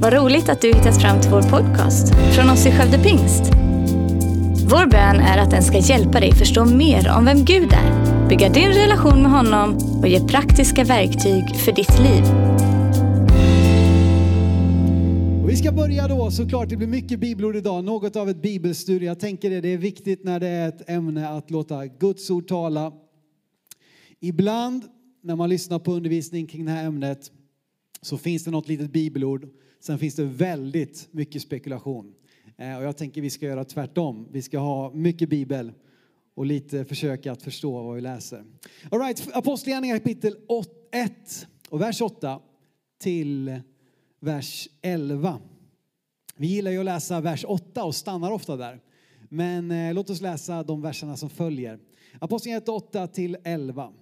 Vad roligt att du hittat fram till vår podcast från oss i Skövde Pingst. Vår bön är att den ska hjälpa dig förstå mer om vem Gud är, bygga din relation med honom och ge praktiska verktyg för ditt liv. Vi ska börja då såklart, det blir mycket bibelord idag, något av ett bibelstudie. Jag tänker det, det är viktigt när det är ett ämne att låta Guds ord tala. Ibland när man lyssnar på undervisning kring det här ämnet så finns det något litet bibelord. Sen finns det väldigt mycket spekulation. Eh, och jag tänker vi ska göra tvärtom. Vi ska ha mycket bibel och lite försöka att förstå vad vi läser. All right, Apostlagärningarna kapitel 1 och vers 8 till vers 11. Vi gillar ju att läsa vers 8 och stannar ofta där. Men eh, låt oss läsa de verserna som följer. Apostlagärningarna 8 till 11.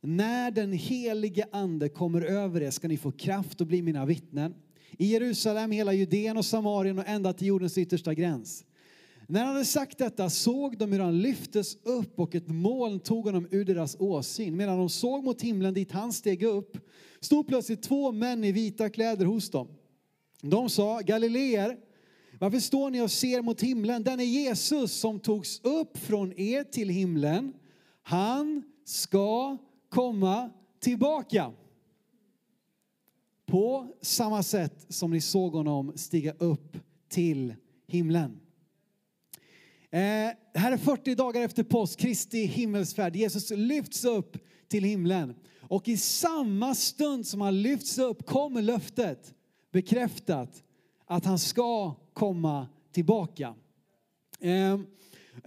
När den helige ande kommer över er ska ni få kraft och bli mina vittnen. I Jerusalem, hela Judeen och Samarien och ända till jordens yttersta gräns. När han hade sagt detta såg de hur han lyftes upp och ett moln tog honom ur deras åsyn. Medan de såg mot himlen dit han steg upp stod plötsligt två män i vita kläder hos dem. De sa, Galileer, varför står ni och ser mot himlen? Den är Jesus som togs upp från er till himlen. Han ska komma tillbaka. På samma sätt som ni såg honom stiga upp till himlen. Eh, det här är 40 dagar efter påsk, Kristi himmelsfärd. Jesus lyfts upp till himlen. Och i samma stund som han lyfts upp kommer löftet bekräftat att han ska komma tillbaka. Eh,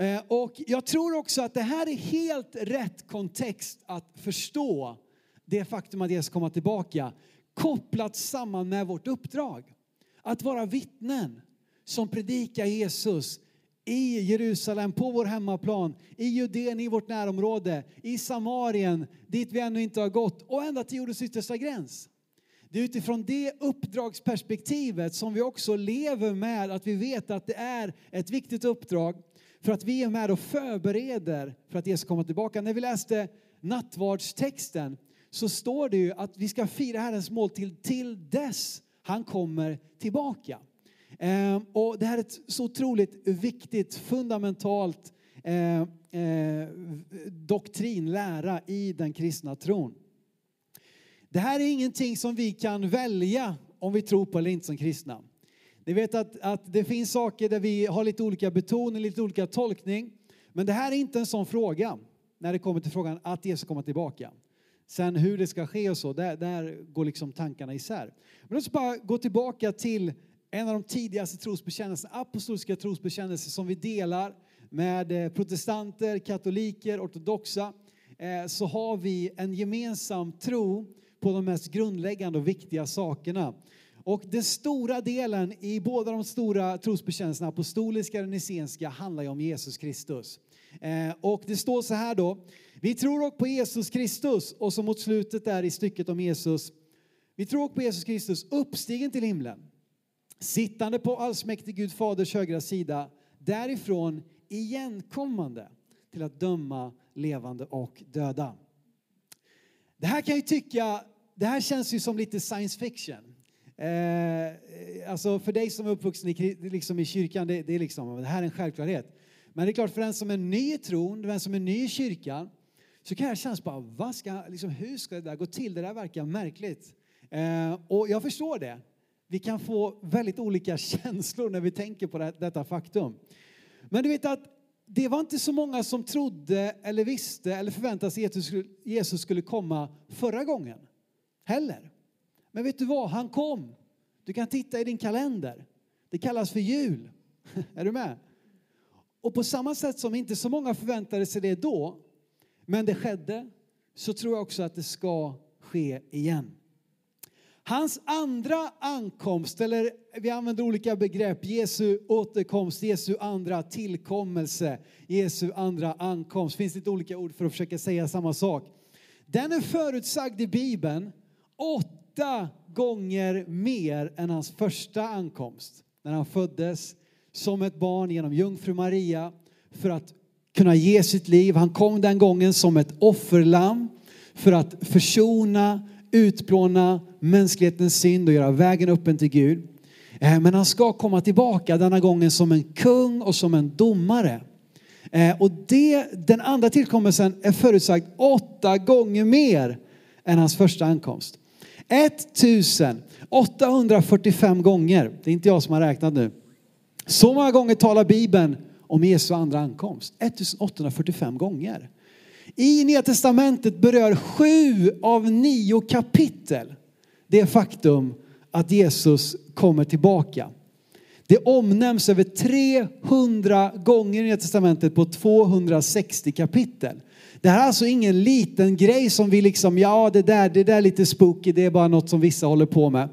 eh, och jag tror också att det här är helt rätt kontext att förstå det faktum att Jesus kommer tillbaka kopplat samman med vårt uppdrag. Att vara vittnen som predikar Jesus i Jerusalem, på vår hemmaplan, i Judeen, i vårt närområde, i Samarien, dit vi ännu inte har gått och ända till jordens yttersta gräns. Det är utifrån det uppdragsperspektivet som vi också lever med att vi vet att det är ett viktigt uppdrag för att vi är med och förbereder för att Jesus ska komma tillbaka. När vi läste nattvardstexten så står det ju att vi ska fira Herrens måltid till dess han kommer tillbaka. Eh, och det här är ett så otroligt viktigt, fundamentalt eh, eh, doktrin, lära i den kristna tron. Det här är ingenting som vi kan välja om vi tror på eller inte som kristna. Ni vet att, att det finns saker där vi har lite olika betoning, lite olika tolkning. Men det här är inte en sån fråga när det kommer till frågan att Jesus kommer tillbaka. Sen hur det ska ske och så, där, där går liksom tankarna isär. Men låt oss bara gå tillbaka till en av de tidigaste trosbekännelserna, apostoliska trosbekännelser som vi delar med eh, protestanter, katoliker, ortodoxa. Eh, så har vi en gemensam tro på de mest grundläggande och viktiga sakerna. Och den stora delen i båda de stora trosbekännelserna, apostoliska och nicenska, handlar ju om Jesus Kristus. Eh, och det står så här då, vi tror också på Jesus Kristus och så mot slutet där i stycket om Jesus. Vi tror också på Jesus Kristus uppstigen till himlen, sittande på allsmäktig Gud faders högra sida, därifrån igenkommande till att döma levande och döda. Det här kan ju tycka, det här känns ju som lite science fiction. Eh, alltså för dig som är uppvuxen i, liksom i kyrkan, det, det, är liksom, det här är en självklarhet. Men det är klart för den som är ny i tron, den som är ny i kyrkan, så kan jag känna, bara, vad ska, liksom, hur ska det där gå till? Det där verkar märkligt. Eh, och jag förstår det. Vi kan få väldigt olika känslor när vi tänker på det, detta faktum. Men du vet att det var inte så många som trodde eller visste eller förväntade sig att Jesus skulle komma förra gången heller. Men vet du vad? Han kom. Du kan titta i din kalender. Det kallas för jul. Är du med? Och på samma sätt som inte så många förväntade sig det då, men det skedde, så tror jag också att det ska ske igen. Hans andra ankomst, eller vi använder olika begrepp, Jesu återkomst, Jesu andra tillkommelse, Jesu andra ankomst. Finns lite olika ord för att försöka säga samma sak. Den är förutsagd i Bibeln åtta gånger mer än hans första ankomst. När han föddes som ett barn genom jungfru Maria för att kunna ge sitt liv. Han kom den gången som ett offerlamm för att försona, utplåna mänsklighetens synd och göra vägen öppen till Gud. Eh, men han ska komma tillbaka denna gången som en kung och som en domare. Eh, och det, den andra tillkommelsen är förutsagd åtta gånger mer än hans första ankomst. 1845 gånger, det är inte jag som har räknat nu. Så många gånger talar Bibeln om Jesu andra ankomst. 1845 gånger. I Nya Testamentet berör sju av nio kapitel det faktum att Jesus kommer tillbaka. Det omnämns över 300 gånger i Nya Testamentet på 260 kapitel. Det här är alltså ingen liten grej som vi liksom, ja det där, det där är lite spooky, det är bara något som vissa håller på med.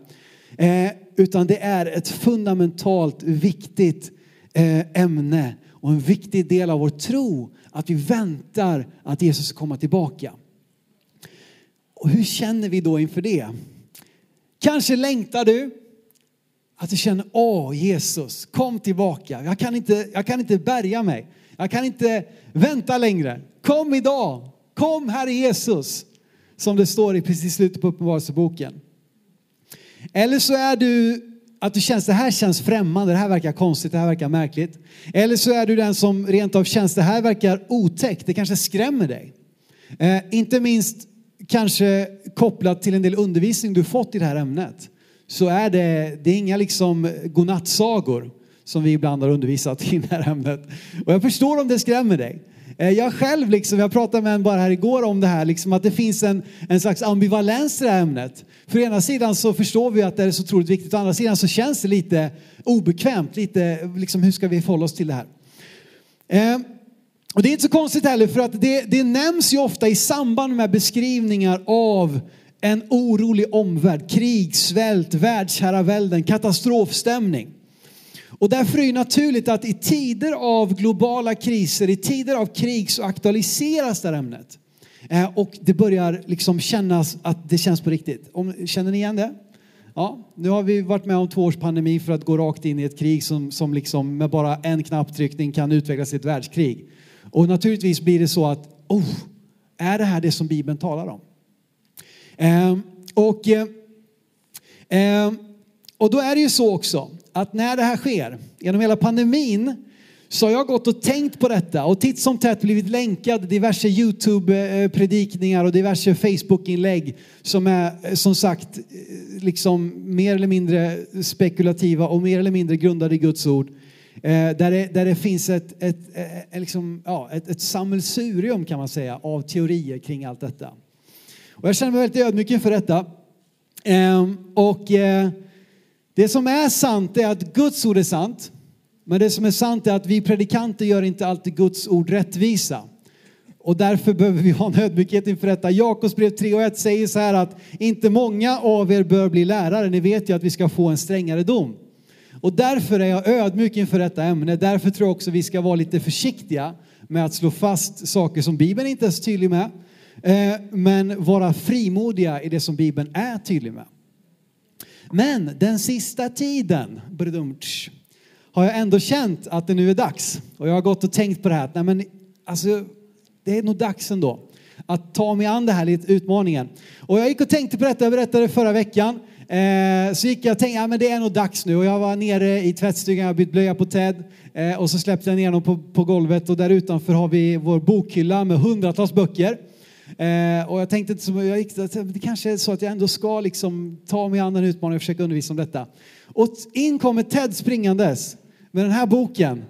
Eh, utan det är ett fundamentalt viktigt eh, ämne och en viktig del av vår tro att vi väntar att Jesus ska komma tillbaka. Och hur känner vi då inför det? Kanske längtar du att du känner, åh Jesus, kom tillbaka. Jag kan, inte, jag kan inte bärga mig. Jag kan inte vänta längre. Kom idag. Kom Herre Jesus. Som det står i precis slutet på Uppenbarelseboken. Eller så är du att du känns, det här känns främmande, det här verkar konstigt, det här verkar märkligt. Eller så är du den som rent av känns, det här verkar otäckt, det kanske skrämmer dig. Eh, inte minst kanske kopplat till en del undervisning du fått i det här ämnet. Så är det, det är inga liksom godnattsagor som vi ibland har undervisat i det här ämnet. Och jag förstår om det skrämmer dig. Eh, jag själv, liksom, jag pratade med en bara här igår om det här, liksom, att det finns en, en slags ambivalens i det här ämnet. För ena sidan så förstår vi att det är så otroligt viktigt, å andra sidan så känns det lite obekvämt, lite liksom, hur ska vi förhålla oss till det här? Eh, och det är inte så konstigt heller för att det, det nämns ju ofta i samband med beskrivningar av en orolig omvärld, krig, svält, världsherravälden, katastrofstämning. Och därför är det naturligt att i tider av globala kriser, i tider av krig så aktualiseras det här ämnet. Eh, och det börjar liksom kännas att det känns på riktigt. känner ni igen det? Ja, nu har vi varit med om två års pandemi för att gå rakt in i ett krig som, som liksom med bara en knapptryckning kan utvecklas till ett världskrig. Och naturligtvis blir det så att, oh, är det här det som Bibeln talar om? Eh, och, eh, eh och då är det ju så också att när det här sker, genom hela pandemin, så har jag gått och tänkt på detta och titt som tätt blivit länkad diverse Youtube-predikningar och diverse Facebook-inlägg som är som sagt liksom mer eller mindre spekulativa och mer eller mindre grundade i Guds ord. Eh, där det, där det finns ett, ett, ett, liksom, ja, ett, ett sammelsurium kan man säga av teorier kring allt detta. Och jag känner mig väldigt ödmjuk inför detta. Ehm, och eh, det som är sant är att Guds ord är sant. Men det som är sant är att vi predikanter gör inte alltid Guds ord rättvisa. Och därför behöver vi ha en ödmjukhet inför detta. Jakobsbrev 3 och 1 säger så här att inte många av er bör bli lärare. Ni vet ju att vi ska få en strängare dom. Och därför är jag ödmjuk inför detta ämne. Därför tror jag också vi ska vara lite försiktiga med att slå fast saker som Bibeln inte är så tydlig med. Eh, men vara frimodiga i det som Bibeln är tydlig med. Men den sista tiden har jag ändå känt att det nu är dags. Och jag har gått och tänkt på det här. Nej, men, alltså, det är nog dags ändå att ta mig an det här lite utmaningen. Och jag gick och tänkte på detta, jag berättade förra veckan. Eh, så gick jag och tänkte, ja men det är nog dags nu. Och jag var nere i tvättstugan, jag bytt blöja på Ted. Eh, och så släppte jag ner honom på, på golvet och där utanför har vi vår bokhylla med hundratals böcker. Eh, och jag tänkte inte så, jag gick, det kanske är så att jag ändå ska liksom ta mig an den utmaningen och försöka undervisa om detta. Och in kommer Ted springandes med den här boken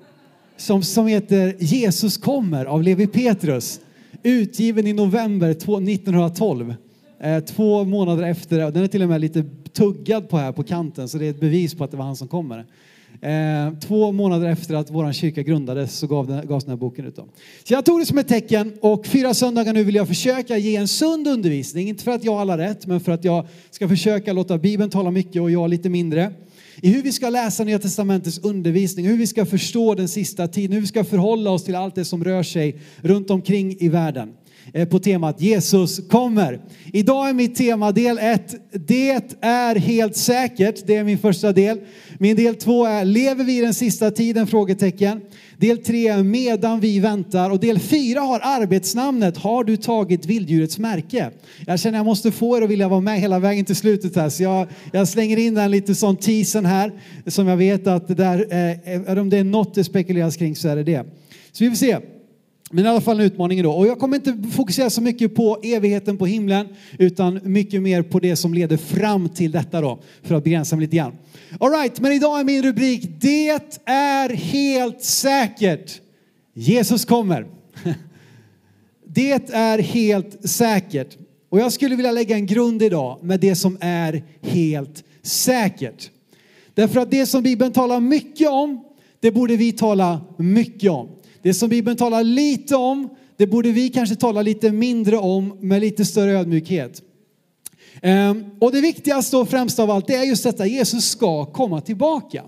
som, som heter Jesus kommer av Levi Petrus. Utgiven i november 1912. Eh, två månader efter, den är till och med lite tuggad på här på kanten så det är ett bevis på att det var han som kommer. Eh, två månader efter att vår kyrka grundades så gav den, gavs den här boken ut. Då. Så jag tog det som ett tecken och fyra söndagar nu vill jag försöka ge en sund undervisning. Inte för att jag har alla rätt men för att jag ska försöka låta Bibeln tala mycket och jag lite mindre. I hur vi ska läsa Nya Testamentets undervisning, hur vi ska förstå den sista tiden, hur vi ska förhålla oss till allt det som rör sig runt omkring i världen. Eh, på temat Jesus kommer. Idag är mitt tema del 1. Det är helt säkert. Det är min första del. Min del 2 är Lever vi i den sista tiden? Frågetecken. Del 3 är Medan vi väntar. Och del 4 har arbetsnamnet Har du tagit vilddjurets märke? Jag känner jag måste få er att vilja vara med hela vägen till slutet här. Så jag, jag slänger in den lite sån teasern här. Som jag vet att det där, eh, om det är något det spekuleras kring så är det det. Så vi får se. Men i alla fall en utmaning då. Och jag kommer inte fokusera så mycket på evigheten på himlen utan mycket mer på det som leder fram till detta då för att begränsa mig lite grann. Alright, men idag är min rubrik Det är helt säkert. Jesus kommer. Det är helt säkert. Och jag skulle vilja lägga en grund idag med det som är helt säkert. Därför att det som Bibeln talar mycket om, det borde vi tala mycket om. Det som Bibeln talar lite om, det borde vi kanske tala lite mindre om med lite större ödmjukhet. Ehm, och det viktigaste och främsta av allt, det är just detta, Jesus ska komma tillbaka.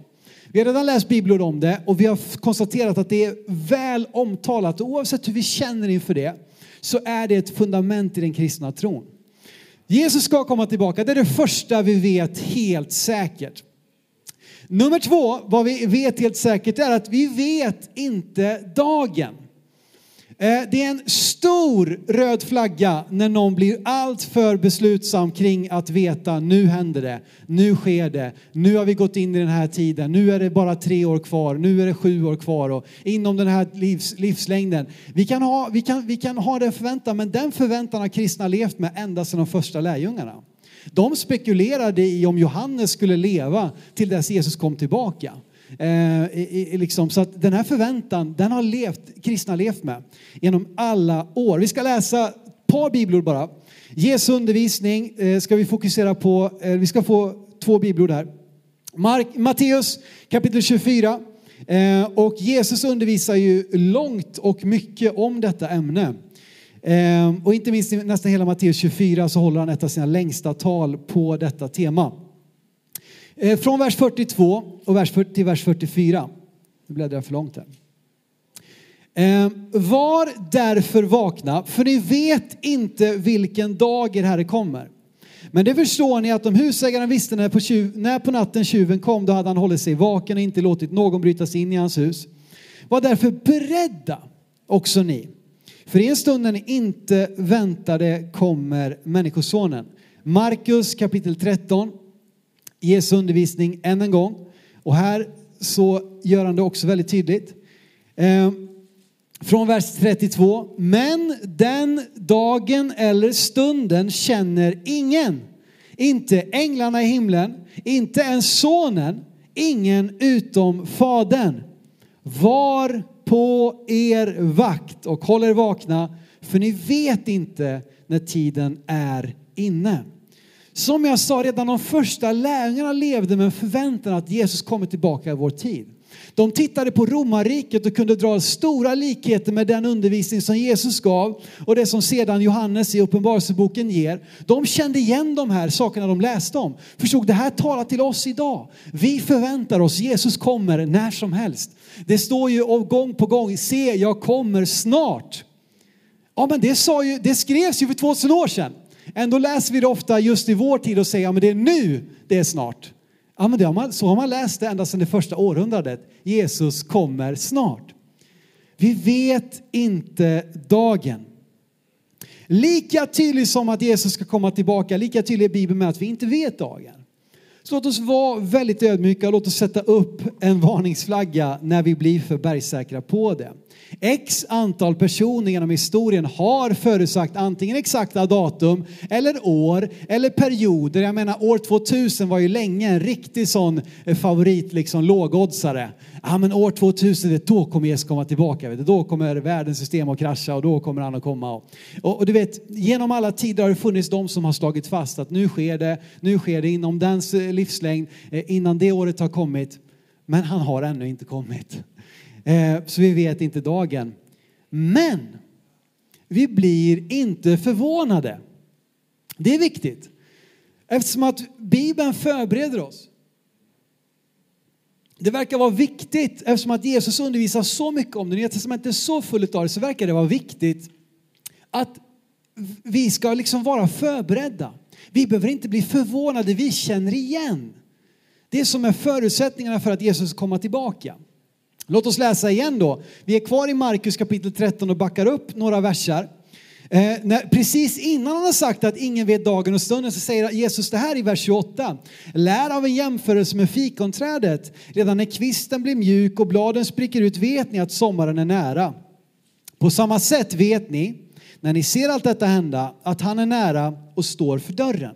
Vi har redan läst bibelord om det och vi har konstaterat att det är väl omtalat. Oavsett hur vi känner inför det så är det ett fundament i den kristna tron. Jesus ska komma tillbaka, det är det första vi vet helt säkert. Nummer två, vad vi vet helt säkert är att vi vet inte dagen. Eh, det är en stor röd flagga när någon blir alltför beslutsam kring att veta nu händer det, nu sker det, nu har vi gått in i den här tiden, nu är det bara tre år kvar, nu är det sju år kvar och inom den här livs, livslängden. Vi kan, ha, vi, kan, vi kan ha den förväntan, men den förväntan har kristna levt med ända sedan de första lärjungarna. De spekulerade i om Johannes skulle leva till dess Jesus kom tillbaka. Eh, i, i, liksom, så att den här förväntan, den har levt, kristna levt med genom alla år. Vi ska läsa ett par bibelord bara. Jesu undervisning eh, ska vi fokusera på. Eh, vi ska få två bibelord här. Mark, Matteus kapitel 24. Eh, och Jesus undervisar ju långt och mycket om detta ämne. Ehm, och inte minst i nästan hela Matteus 24 så håller han ett av sina längsta tal på detta tema. Ehm, från vers 42 och vers till vers 44. Nu bläddrar jag för långt här. Ehm, var därför vakna, för ni vet inte vilken dag er Herre kommer. Men det förstår ni att om husägaren visste när på, tjuv, när på natten tjuven kom, då hade han hållit sig vaken och inte låtit någon bryta sig in i hans hus. Var därför beredda också ni. För i en stund när ni inte väntade kommer Människosonen. Markus kapitel 13, Jesu undervisning än en gång. Och här så gör han det också väldigt tydligt. Ehm, från vers 32. Men den dagen eller stunden känner ingen. Inte änglarna i himlen, inte ens sonen, ingen utom fadern. Var på er vakt och håll er vakna, för ni vet inte när tiden är inne. Som jag sa, redan de första lärjungarna levde med en förväntan att Jesus kommer tillbaka i vår tid. De tittade på romarriket och kunde dra stora likheter med den undervisning som Jesus gav och det som sedan Johannes i Uppenbarelseboken ger. De kände igen de här sakerna de läste om. Förstod, det här talar till oss idag. Vi förväntar oss, Jesus kommer när som helst. Det står ju gång på gång, se jag kommer snart. Ja men det, sa ju, det skrevs ju för 2000 år sedan. Ändå läser vi det ofta just i vår tid och säger, ja men det är nu det är snart. Ja, men det har man, så har man läst det ända sedan det första århundradet. Jesus kommer snart. Vi vet inte dagen. Lika tydligt som att Jesus ska komma tillbaka, lika tydlig är Bibeln med att vi inte vet dagen. Så låt oss vara väldigt ödmjuka och låt oss sätta upp en varningsflagga när vi blir för bergsäkra på det. X antal personer genom historien har förutsagt antingen exakta datum eller år eller perioder. Jag menar år 2000 var ju länge en riktig sån eh, favorit, liksom lågoddsare. Ja men år 2000, då kommer Jesus komma tillbaka. Vet du? Då kommer världens system att krascha och då kommer han att komma. Och, och, och, du vet, genom alla tider har det funnits de som har slagit fast att nu sker det, nu sker det inom dens eh, livslängd, eh, innan det året har kommit. Men han har ännu inte kommit. Eh, så vi vet inte dagen. Men vi blir inte förvånade. Det är viktigt. Eftersom att Bibeln förbereder oss. Det verkar vara viktigt, eftersom att Jesus undervisar så mycket om det, Nya testamentet är så fullt av det, så verkar det vara viktigt att vi ska liksom vara förberedda. Vi behöver inte bli förvånade, vi känner igen. Det som är förutsättningarna för att Jesus ska komma tillbaka. Låt oss läsa igen då. Vi är kvar i Markus kapitel 13 och backar upp några versar. Eh, när, precis innan han har sagt att ingen vet dagen och stunden så säger Jesus det här i vers 28. Lär av en jämförelse med fikonträdet. Redan när kvisten blir mjuk och bladen spricker ut vet ni att sommaren är nära. På samma sätt vet ni, när ni ser allt detta hända, att han är nära och står för dörren.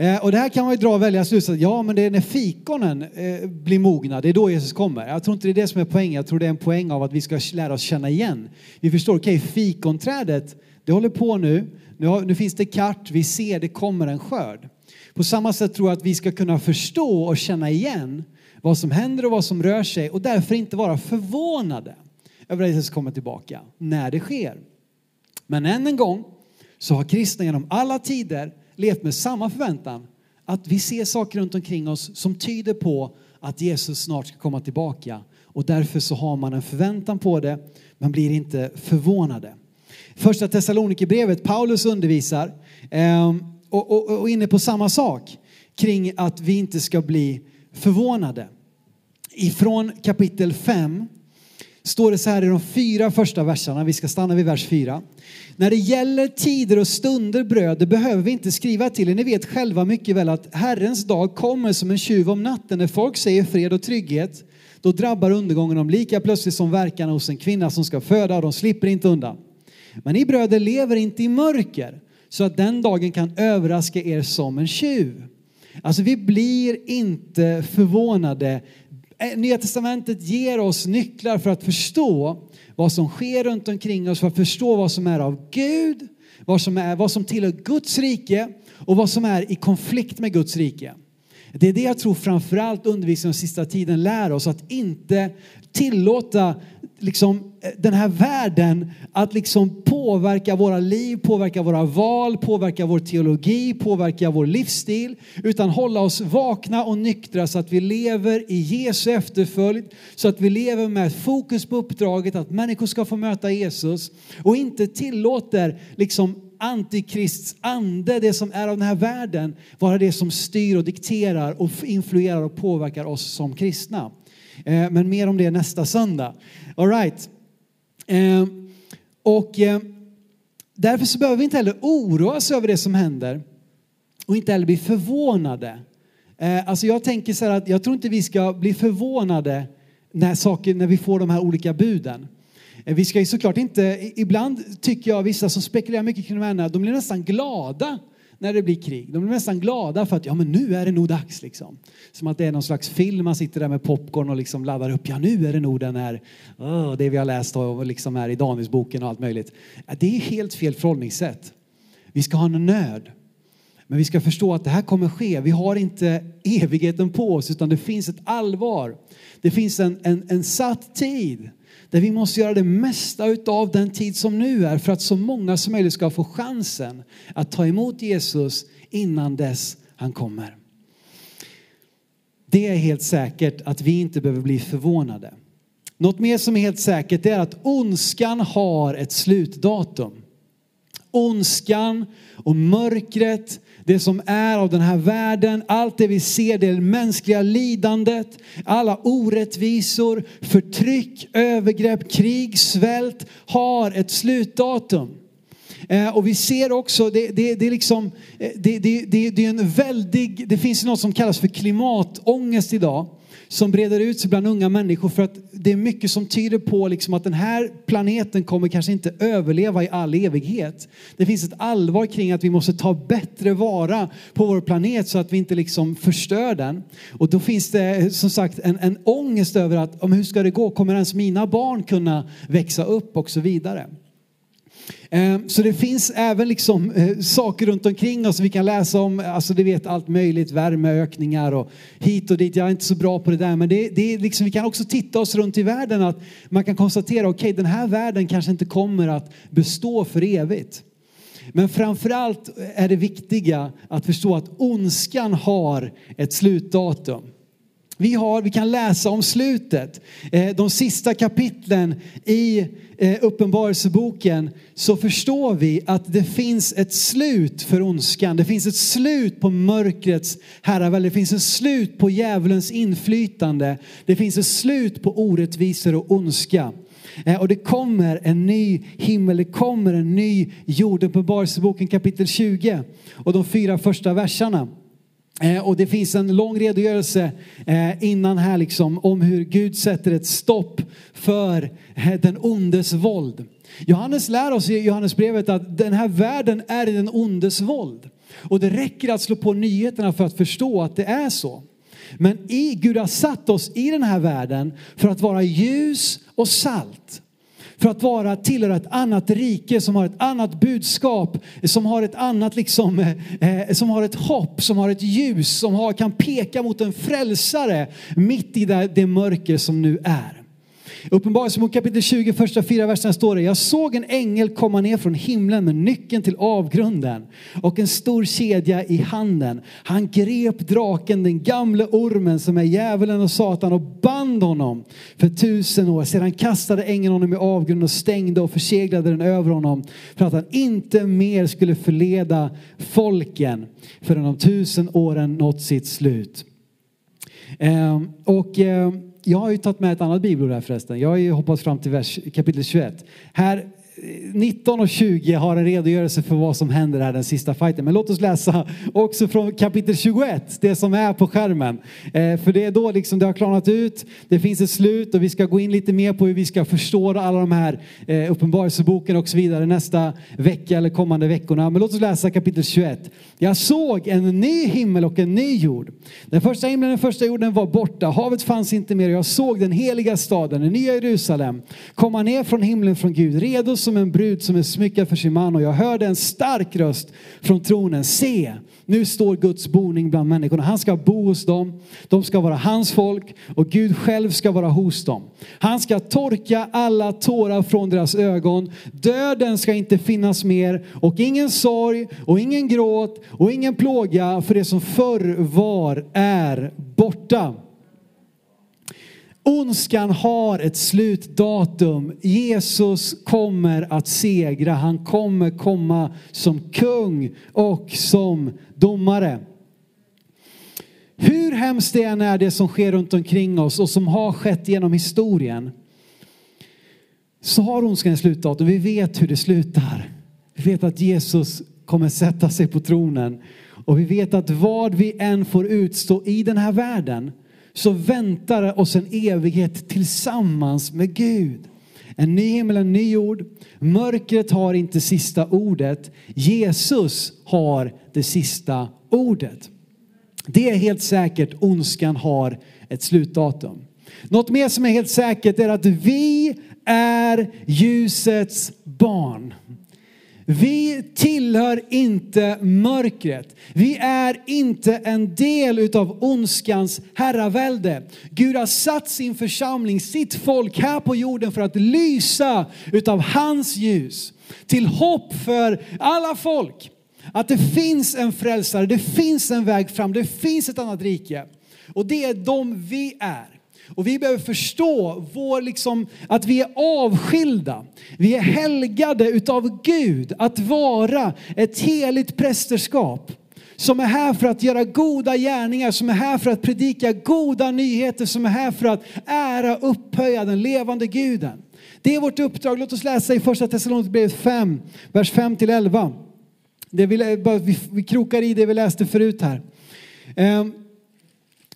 Eh, och det här kan man ju dra och välja slutsats. Ja, men det är när fikonen eh, blir mogna, det är då Jesus kommer. Jag tror inte det är det som är poängen. Jag tror det är en poäng av att vi ska lära oss känna igen. Vi förstår, okej, okay, fikonträdet, det håller på nu. Nu, har, nu finns det kart, vi ser det kommer en skörd. På samma sätt tror jag att vi ska kunna förstå och känna igen vad som händer och vad som rör sig och därför inte vara förvånade över att Jesus kommer tillbaka när det sker. Men än en gång så har kristna genom alla tider levt med samma förväntan att vi ser saker runt omkring oss som tyder på att Jesus snart ska komma tillbaka. Och därför så har man en förväntan på det, man blir inte förvånade. Första Thessalonikerbrevet, Paulus undervisar eh, och, och, och inne på samma sak kring att vi inte ska bli förvånade. Ifrån kapitel 5 står det så här i de fyra första verserna, vi ska stanna vid vers 4. När det gäller tider och stunder bröder behöver vi inte skriva till er. Ni vet själva mycket väl att Herrens dag kommer som en tjuv om natten. När folk säger fred och trygghet, då drabbar undergången dem lika plötsligt som verkarna hos en kvinna som ska föda och de slipper inte undan. Men ni bröder lever inte i mörker så att den dagen kan överraska er som en tjuv. Alltså vi blir inte förvånade Eh, Nya Testamentet ger oss nycklar för att förstå vad som sker runt omkring oss, för att förstå vad som är av Gud, vad som, är, vad som tillhör Guds rike och vad som är i konflikt med Guds rike. Det är det jag tror framförallt undervisningen den sista tiden lär oss, att inte tillåta liksom, eh, den här världen att liksom påverka våra liv, påverka våra val, påverka vår teologi, påverka vår livsstil. Utan hålla oss vakna och nyktra så att vi lever i Jesu efterföljd. Så att vi lever med fokus på uppdraget att människor ska få möta Jesus. Och inte tillåter liksom antikrists ande, det som är av den här världen, vara det som styr och dikterar och influerar och påverkar oss som kristna. Eh, men mer om det nästa söndag. All right. Eh, och eh, därför så behöver vi inte heller oroa oss över det som händer och inte heller bli förvånade. Alltså jag tänker så här att jag tror inte vi ska bli förvånade när, saker, när vi får de här olika buden. Vi ska ju såklart inte, ibland tycker jag vissa som spekulerar mycket kring de här, de blir nästan glada när det blir krig. De blir nästan glada för att ja, men nu är det nog dags. Liksom. Som att det är någon slags film, man sitter där med popcorn och liksom laddar upp. Ja, nu är det nog den här, oh, det vi har läst och liksom är i Danielsboken och allt möjligt. Det är helt fel förhållningssätt. Vi ska ha en nöd. Men vi ska förstå att det här kommer ske. Vi har inte evigheten på oss utan det finns ett allvar. Det finns en, en, en satt tid där vi måste göra det mesta av den tid som nu är för att så många som möjligt ska få chansen att ta emot Jesus innan dess han kommer. Det är helt säkert att vi inte behöver bli förvånade. Något mer som är helt säkert är att ondskan har ett slutdatum. Ondskan och mörkret det som är av den här världen, allt det vi ser, det mänskliga lidandet, alla orättvisor, förtryck, övergrepp, krig, svält har ett slutdatum. Eh, och vi ser också, det, det, det, är liksom, eh, det, det, det, det är en väldig, det finns något som kallas för klimatångest idag som breder ut sig bland unga människor för att det är mycket som tyder på liksom att den här planeten kommer kanske inte överleva i all evighet. Det finns ett allvar kring att vi måste ta bättre vara på vår planet så att vi inte liksom förstör den. Och då finns det som sagt en, en ångest över att om hur ska det gå? Kommer ens mina barn kunna växa upp och så vidare? Eh, så det finns även liksom eh, saker runt omkring oss vi kan läsa om, alltså du vet allt möjligt, värmeökningar och hit och dit. Jag är inte så bra på det där men det, det är liksom, vi kan också titta oss runt i världen att man kan konstatera, okej okay, den här världen kanske inte kommer att bestå för evigt. Men framförallt är det viktiga att förstå att ondskan har ett slutdatum vi, har, vi kan läsa om slutet. Eh, de sista kapitlen i eh, Uppenbarelseboken så förstår vi att det finns ett slut för ondskan. Det finns ett slut på mörkrets herravälde. Det finns ett slut på djävulens inflytande. Det finns ett slut på orättvisor och ondska. Eh, och det kommer en ny himmel, det kommer en ny jord. Uppenbarelseboken kapitel 20 och de fyra första verserna. Eh, och det finns en lång redogörelse eh, innan här liksom om hur Gud sätter ett stopp för eh, den ondes våld. Johannes lär oss i Johannesbrevet att den här världen är i den ondes våld. Och det räcker att slå på nyheterna för att förstå att det är så. Men i, Gud har satt oss i den här världen för att vara ljus och salt. För att vara, tillhöra ett annat rike som har ett annat budskap, som har ett annat liksom, eh, eh, som har ett hopp, som har ett ljus, som har, kan peka mot en frälsare mitt i det, det mörker som nu är. Uppenbarelsebok kapitel 20, första fyra verserna står det. Jag såg en ängel komma ner från himlen med nyckeln till avgrunden och en stor kedja i handen. Han grep draken, den gamle ormen som är djävulen och Satan och band honom för tusen år. Sedan kastade ängeln honom i avgrunden och stängde och förseglade den över honom för att han inte mer skulle förleda folken förrän de tusen åren nått sitt slut. Ehm, och ehm, jag har ju tagit med ett annat bibelord här förresten. Jag har ju hoppat fram till vers, kapitel 21. Här 19 och 20 har en redogörelse för vad som händer här den sista fighten. Men låt oss läsa också från kapitel 21, det som är på skärmen. Eh, för det är då liksom det har klarnat ut, det finns ett slut och vi ska gå in lite mer på hur vi ska förstå alla de här eh, uppenbarelseboken och så vidare nästa vecka eller kommande veckorna. Men låt oss läsa kapitel 21. Jag såg en ny himmel och en ny jord. Den första himlen och den första jorden var borta, havet fanns inte mer. Jag såg den heliga staden, den nya Jerusalem, komma ner från himlen från Gud, redo som som en brud som är smyckad för sin man och jag hörde en stark röst från tronen. Se, nu står Guds boning bland människorna. Han ska bo hos dem. De ska vara hans folk och Gud själv ska vara hos dem. Han ska torka alla tårar från deras ögon. Döden ska inte finnas mer och ingen sorg och ingen gråt och ingen plåga för det som förr var är borta. Ondskan har ett slutdatum. Jesus kommer att segra. Han kommer komma som kung och som domare. Hur hemskt det än är det som sker runt omkring oss och som har skett genom historien så har ondskan ett slutdatum. Vi vet hur det slutar. Vi vet att Jesus kommer sätta sig på tronen och vi vet att vad vi än får utstå i den här världen så väntar oss en evighet tillsammans med Gud. En ny himmel, en ny jord. Mörkret har inte sista ordet. Jesus har det sista ordet. Det är helt säkert, ondskan har ett slutdatum. Något mer som är helt säkert är att vi är ljusets barn. Vi tillhör inte mörkret. Vi är inte en del utav ondskans herravälde. Gud har satt sin församling, sitt folk här på jorden för att lysa utav hans ljus. Till hopp för alla folk. Att det finns en frälsare, det finns en väg fram, det finns ett annat rike. Och det är de vi är. Och vi behöver förstå vår liksom, att vi är avskilda. Vi är helgade utav Gud att vara ett heligt prästerskap. Som är här för att göra goda gärningar, som är här för att predika goda nyheter, som är här för att ära och upphöja den levande guden. Det är vårt uppdrag. Låt oss läsa i första Thessalonikerbrevet 5, vers 5 till 11. Det vi, vi, vi krokar i det vi läste förut här. Ehm,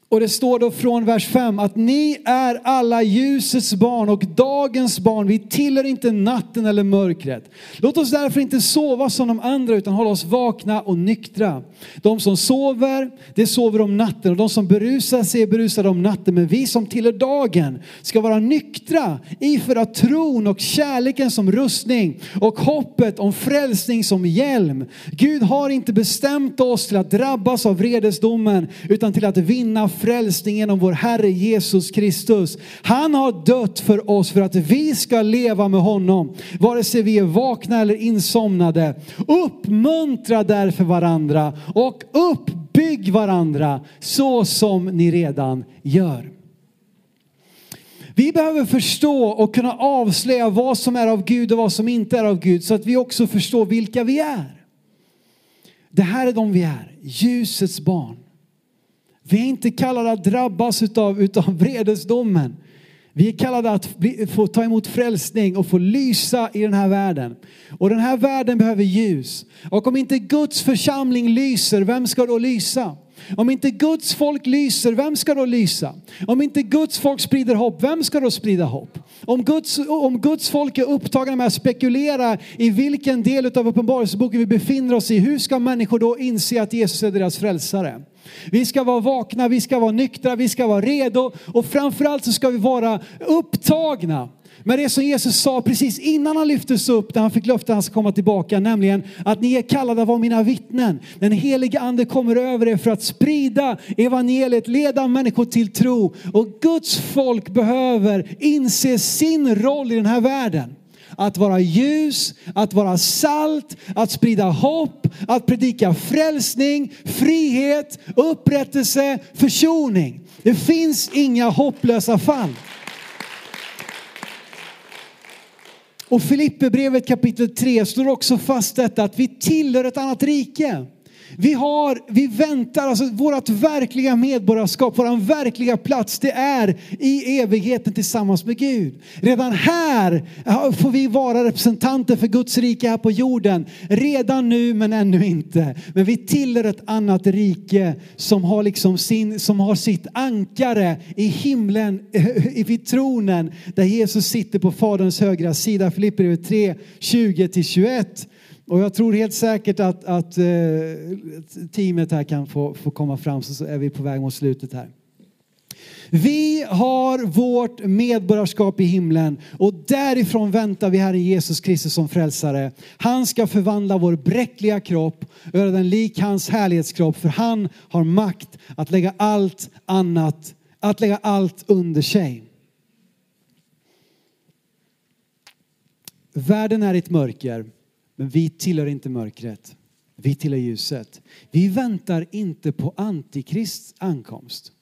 och det står då från vers 5 att ni är alla ljusets barn och dagens barn. Vi tillhör inte natten eller mörkret. Låt oss därför inte sova som de andra utan hålla oss vakna och nyktra. De som sover, det sover om natten och de som berusar sig är berusade om natten. Men vi som tillhör dagen ska vara nyktra, iföra tron och kärleken som rustning och hoppet om frälsning som hjälm. Gud har inte bestämt oss till att drabbas av vredesdomen utan till att vinna frälsning genom vår Herre Jesus Kristus. Han har dött för oss för att vi ska leva med honom, vare sig vi är vakna eller insomnade. Uppmuntra därför varandra och uppbygg varandra så som ni redan gör. Vi behöver förstå och kunna avslöja vad som är av Gud och vad som inte är av Gud så att vi också förstår vilka vi är. Det här är de vi är, ljusets barn. Vi är inte kallade att drabbas utav, utav vredesdomen. Vi är kallade att bli, få ta emot frälsning och få lysa i den här världen. Och den här världen behöver ljus. Och om inte Guds församling lyser, vem ska då lysa? Om inte Guds folk lyser, vem ska då lysa? Om inte Guds folk sprider hopp, vem ska då sprida hopp? Om Guds, om Guds folk är upptagna med att spekulera i vilken del av Uppenbarelseboken vi befinner oss i, hur ska människor då inse att Jesus är deras frälsare? Vi ska vara vakna, vi ska vara nyktra, vi ska vara redo och framförallt så ska vi vara upptagna med det som Jesus sa precis innan han lyftes upp, när han fick löfte att han ska komma tillbaka, nämligen att ni är kallade att vara mina vittnen. Den helige ande kommer över er för att sprida evangeliet, leda människor till tro. Och Guds folk behöver inse sin roll i den här världen. Att vara ljus, att vara salt, att sprida hopp, att predika frälsning, frihet, upprättelse, försoning. Det finns inga hopplösa fall. Och Filipperbrevet kapitel 3 slår också fast detta att vi tillhör ett annat rike. Vi, har, vi väntar, alltså vårt verkliga medborgarskap, vår verkliga plats, det är i evigheten tillsammans med Gud. Redan här får vi vara representanter för Guds rike här på jorden. Redan nu men ännu inte. Men vi tillhör ett annat rike som har, liksom sin, som har sitt ankare i himlen, vid tronen där Jesus sitter på Faderns högra sida. Filipperbrevet 3, 20-21. Och jag tror helt säkert att, att eh, teamet här kan få, få komma fram så är vi på väg mot slutet här. Vi har vårt medborgarskap i himlen och därifrån väntar vi Herren Jesus Kristus som frälsare. Han ska förvandla vår bräckliga kropp och göra den lik hans härlighetskropp för han har makt att lägga allt annat, att lägga allt under sig. Världen är ett mörker men vi tillhör inte mörkret. Vi tillhör ljuset. Vi väntar inte på antikrists ankomst.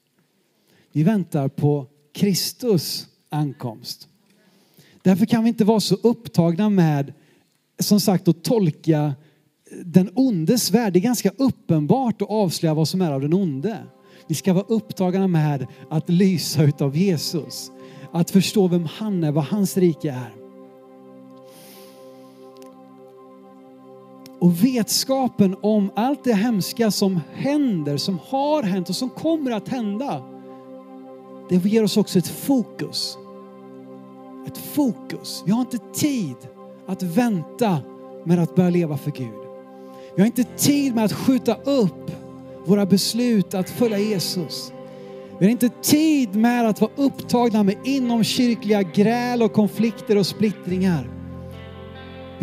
Vi väntar på Kristus ankomst. Därför kan vi inte vara så upptagna med, som sagt, att tolka den ondes värld. Det är ganska uppenbart att avslöja vad som är av den onde. Vi ska vara upptagna med att lysa utav Jesus. Att förstå vem han är, vad hans rike är. Och vetskapen om allt det hemska som händer, som har hänt och som kommer att hända. Det ger oss också ett fokus. Ett fokus. Vi har inte tid att vänta med att börja leva för Gud. Vi har inte tid med att skjuta upp våra beslut att följa Jesus. Vi har inte tid med att vara upptagna med inomkyrkliga gräl och konflikter och splittringar.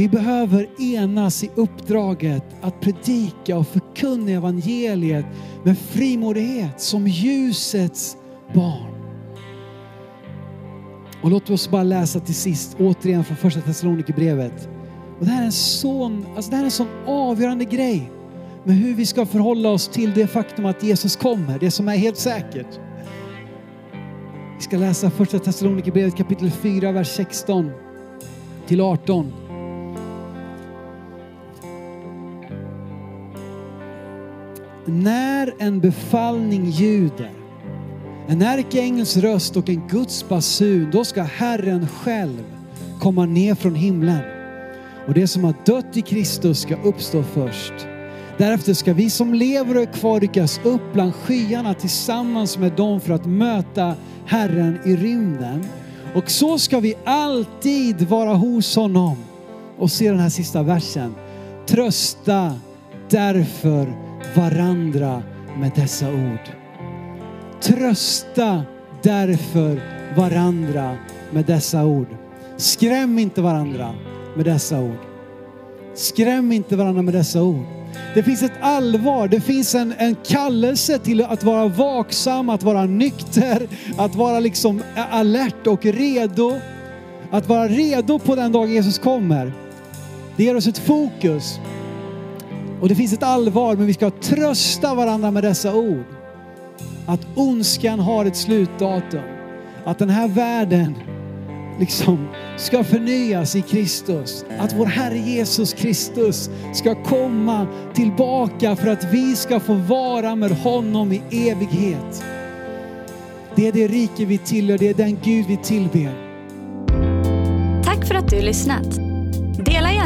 Vi behöver enas i uppdraget att predika och förkunna evangeliet med frimodighet som ljusets barn. Och låt oss bara läsa till sist återigen från första Thessalonikerbrevet. Och det här är en sån, alltså det här är en sån avgörande grej med hur vi ska förhålla oss till det faktum att Jesus kommer, det som är helt säkert. Vi ska läsa första Thessalonikerbrevet kapitel 4, vers 16 till 18. När en befallning ljuder, en ärkeängels röst och en Guds basun, då ska Herren själv komma ner från himlen. Och det som har dött i Kristus ska uppstå först. Därefter ska vi som lever och är kvar ryckas upp bland skyarna tillsammans med dem för att möta Herren i rymden. Och så ska vi alltid vara hos honom. Och se den här sista versen. Trösta därför varandra med dessa ord. Trösta därför varandra med dessa ord. Skräm inte varandra med dessa ord. Skräm inte varandra med dessa ord. Det finns ett allvar, det finns en, en kallelse till att vara vaksam, att vara nykter, att vara liksom alert och redo. Att vara redo på den dag Jesus kommer. Det ger oss ett fokus. Och det finns ett allvar, men vi ska trösta varandra med dessa ord. Att ondskan har ett slutdatum. Att den här världen liksom ska förnyas i Kristus. Att vår Herre Jesus Kristus ska komma tillbaka för att vi ska få vara med honom i evighet. Det är det rike vi tillhör, det är den Gud vi tillber. Tack för att du lyssnat.